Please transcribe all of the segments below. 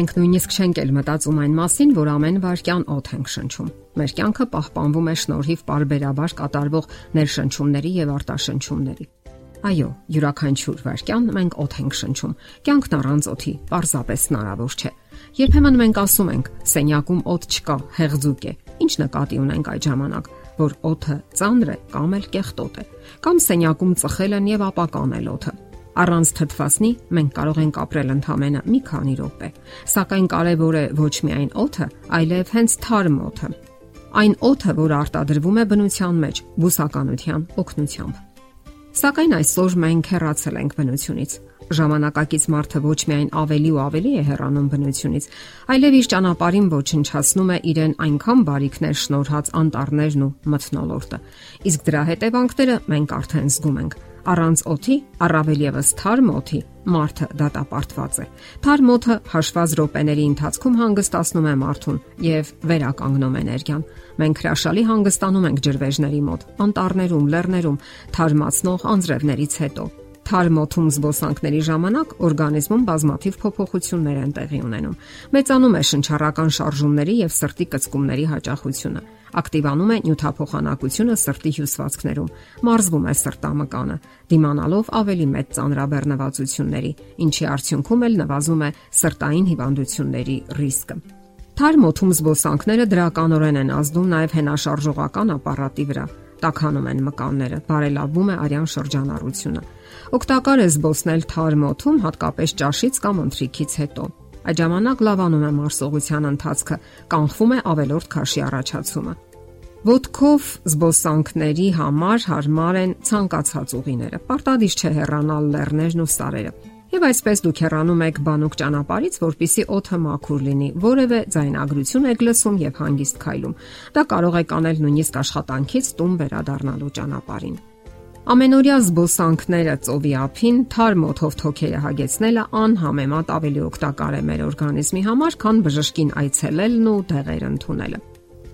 մենք նույնիսկ չենք էլ մտածում այն մասին, որ ամեն վարքյան օդ ենք շնչում։ Մեր կյանքը պահպանվում է շնորհիվ parberabar կատարվող ներշնչումների եւ արտաշնչումների։ Այո, յուրաքանչյուր վարքյան մենք օդ ենք շնչում։ Կյանքն առանց օդի պարզապես հնարավոր չէ։ Երբեմն մենք ասում ենք՝ սենյակում օդ չկա, հեղձուկ է։ Ինչ նկատի ունենք այդ ժամանակ, որ օդը ծանր է կամ էլ կեղտոտ է, կամ սենյակում ծխել են եւ ապականել օդը։ Առանց թթվասնի մենք կարող ենք ապրել ընդամենը մի քանի րոպե, սակայն կարևոր է ոչ միայն օդը, այլև հենց թարմ օդը։ Այն օդը, որը արտադրվում է բնության մեջ բուսականության օգնությամբ։ Սակայն այսօր մենք հեռացել ենք բնությունից։ Ժամանակակից մարդը ոչ միայն ավելի ու ավելի է հեռանում բնությունից, այլև իր ճանապարհին ոչնչացնում է իրեն այնքան բարիքներ շնորհած անտառներն ու մթնոլորտը։ Իսկ դրա հետևանքները մենք արդեն զգում ենք. Առանց օթի, առավել եւս թարմ օթի, մարդը դատապարտված է։ Թարմ օթը հաշված րոպեների ընթացքում հանգստացնում է մարդուն եւ վերականգնում էներգիան։ Մենք հրաշալի հանգստանում ենք ջրվեժների մոտ, անտառներում, լեռներում, թարմացնող անձրևներից հետո։ Թարմ օթում զբոսանքների ժամանակ օրգանիզմում բազմաթիվ փոփոխություններ են տեղի ունենում։ Մեծանում է շնչառական շարժումների եւ սրտի կծկումների հաճախությունը ակտիվանում է նյութափոխանակությունը սրտի հյուսվածքներում, մարզվում է սրտամկանը, դիմանալով ավելի մեծ ծանրաբեռնվածությունների, ինչի արդյունքում էլ նվազում է սրտային հիվանդությունների ռիսկը։ Թարմ օթում զբոսանքները դրականորեն են ազդում նաև հենաշարժողական ապարատի վրա տականում են մկանները, բարելավում է արյան շրջանառությունը։ Օգտակար է զբոսնել թարմ օթում, հատկապես ճաշից կամ ընթրիքից հետո։ Այդ ժամանակ լավանում է մարսողության ընթացքը, կանխվում է ավելորդ քաշի առաջացումը։ Ոտքով զբոսանքների համար հարմար են ցանկացած ուղիները։ Պարտադիր չէ հեռանալ լեռներն ու սարերը։ Եվ այսպես դուք հեռանում եք բանուկ ճանապարից, որpիսի օդը մաքուր լինի, որևէ ձայնագրություն եք լսում եւ հանգիստ քայլում։ Դա կարող եք անել նույնիսկ աշխատանքից տուն վերադառնալու ճանապարհին։ Ամենօրյա զբոսանքները ծովի ափին թարմ օթով թոքերը հագեցնելը անհամեմատ ավելի օգտակար է մեր օրգանիզմի համար, քան բժշկին այցելելն ու դեղեր ընդունելը։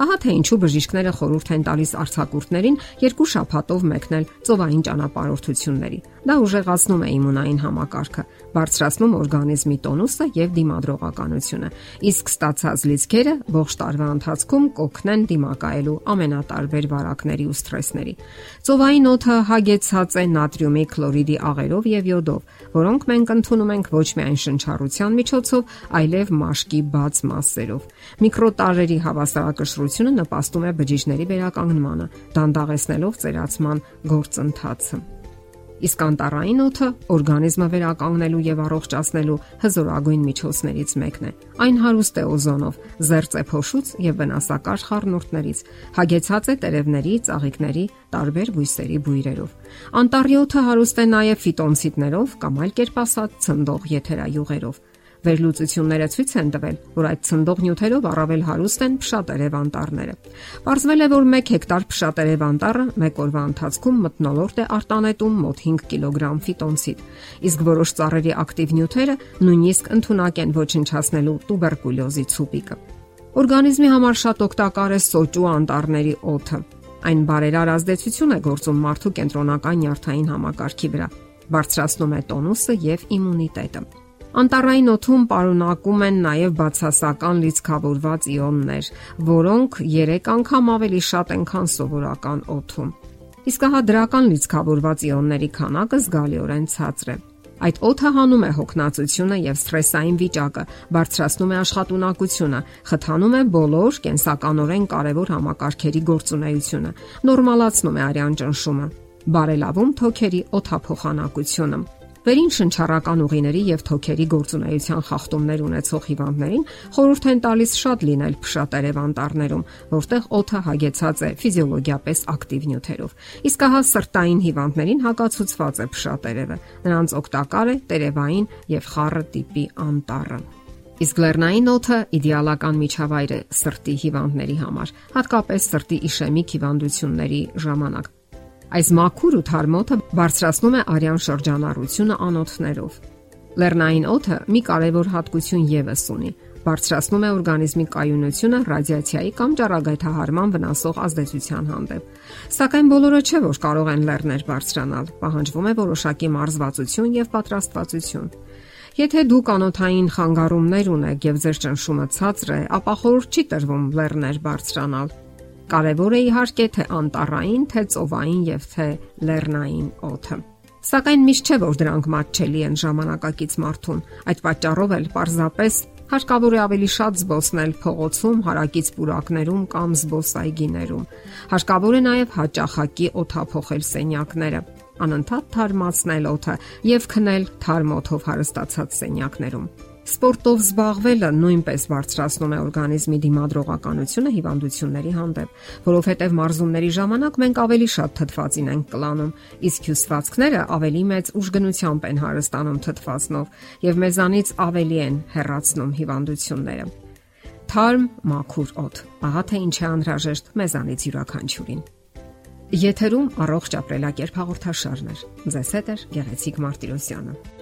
Ահա թե ինչու բժիշկները խորհուրդ են տալիս արձակուրդներին երկու շաբաթով մեկնել ծովային ճանապարհորդությունների։ Դա ուժեղացնում է իմունային համակարգը, բարձրացնում օրգանիզմի տոնուսը եւ դիմադրողականությունը։ Իսկ ստացած լիցքերը ողջ տարվա ընթացքում կօգնեն դիմակայելու ամենատարբեր վարակների ու սթրեսների։ Ծովային օդը հագեցած է նատրիումի քլորիդի աղերով եւ յոդով, որոնք մենք ընդունում ենք ոչ միայն շնչառության միջոցով, այլև մաշկի բաց մասերով։ Միկրոտարերի հավասարակշռությունը նպաստում է բջիջների վերականգնմանը, դանդաղեցնելով ծերացման գործընթացը։ Իսկ անտառային օդը օրգանիզմը վերականգնելու եւ առողջացնելու հզորագույն միջոցներից մեկն է։ Այն հարուստ է օզոնով, զերծ է փոշուց եւ վնասակար խառնուրդներից, հագեցած է տերևների, ծաղիկների, տարբեր բույսերի բույրերով։ Անտառի օդը հարուստ է նաեւ ֆիտոնցիդներով կամ այլ կերպ ասած ցնդող եթերայուղերով Վերլուծությունները ցույց են տվել, որ այդ ցնդող նյութերով առավել հարուստ են փշատերև անտառները։ Պարզվել է, որ 1 հեկտար փշատերև անտառը մեկ օրվա ընթացքում մթնոլորտ է արտանետում մոտ 5 կիլոգրամ ֆիտոնցիդ, իսկ որոշ ծառերի ակտիվ նյութերը նույնիսկ ընդունակ են ոչնչացնելու տուբերկուլյոզի ցուպիկը։ Օրգանիզմի համար շատ օգտակար է սոճու անտառների օդը։ Այն բարերար ազդեցություն է գործում մարդու կենտրոնական նյարդային համակարգի վրա, բարձրացնում է տոնուսը եւ իմունիտետը։ Անտառային օդում պարունակում են նաև բացասական լիցքավորված իոններ, որոնք 3 անգամ ավելի շատ են, քան սովորական օդում։ Իսկ հա դրական լիցքավորված իոնների քանակը զգալիորեն ցածր է։ Այդ օդը հանում է հոգնածությունը եւ սթրեսային վիճակը, բարձրացնում է աշխատունակությունը, խթանում է բոլոր կենսականորեն կարևոր համակարգերի գործունեությունը, նորմալացնում է արյան ճնշումը, բարելավում թոքերի օթափոխանակությունը Վերին շնչառական ուղիների եւ թոքերի գործունեության խախտումներ ունեցող հիվանդներին խորհուրդ են տալիս շատ լինել փշատերև անտառներում, որտեղ օդը հագեցած է ֆիզիոլոգիապես ակտիվ նյութերով։ Իսկ ահա սրտային հիվանդներին հակացուցված է փշատերևը։ Նրանց օգտակար է տերևային եւ խառը տիպի անտառը։ Իսկ լեռնային օդը իդեալական միջավայր է սրտի հիվանդների համար, հատկապես սրտի իշեմիկ հիվանդությունների ժամանակ Այս մաքուր ու թարմոթը բարձրացնում է արյան շրջանառությունը անոթներով։ Լեռնային օդը մի կարևոր հատկություն եւս ունի։ Բարձրացնում է օրգանիզմի կայունությունը ռադիացիայի կամ ճառագայթահարման վնասող ազդեցության հանդեպ։ Սակայն բոլորը չէ, որ կարող են լեռներ բարձրանալ։ Պահանջվում է որոշակի մարզվածություն եւ պատրաստվածություն։ Եթե դուք անոթային խանգարումներ ունեք եւ ձեր ճնշումը ցածր է, ապա խորհուրդ չի տրվում լեռներ բարձրանալ։ Կարևոր է իհարկե թե անտառային, թե ծովային եւ թե լեռնային օդը։ Սակայն միշտ չէ որ դրանք մատչելի են ժամանակակից մարդուն։ Այդ պատճառով էլ պարզապես հարկավոր է ավելի շատ զբոսնել փողոցում, հարակից պուրակներում կամ զբոսայգիներում։ Հարկավոր է նաև հաճախակի օթափողել սենյակները անընդհատ թարմացնել օդը եւ քնել թարմ օդով հարստացած սենյակներում։ Սպորտով զբաղվելը նույնպես բարձրացնում է օրգանիզմի դիմադրողականությունը հիվանդությունների հանդեպ, որովհետև մարզումների ժամանակ մենք ավելի շատ թթվածին ենք կլանում, իսկ հյուսվածքները ավելի մեծ ուժգնությամբ են հարստանում թթվածնով եւ մեզանից ավելի են հեռացնում հիվանդությունները։ Թարմ մաքուր օդ։ Ահա թե ինչ է անհրաժեշտ մեզանից յուրաքանչյուրին։ Եթերում առողջ ապրելակերպ հաղորդաշարներ։ Ձեզ հետ է Գեղեցիկ Մարտիրոսյանը։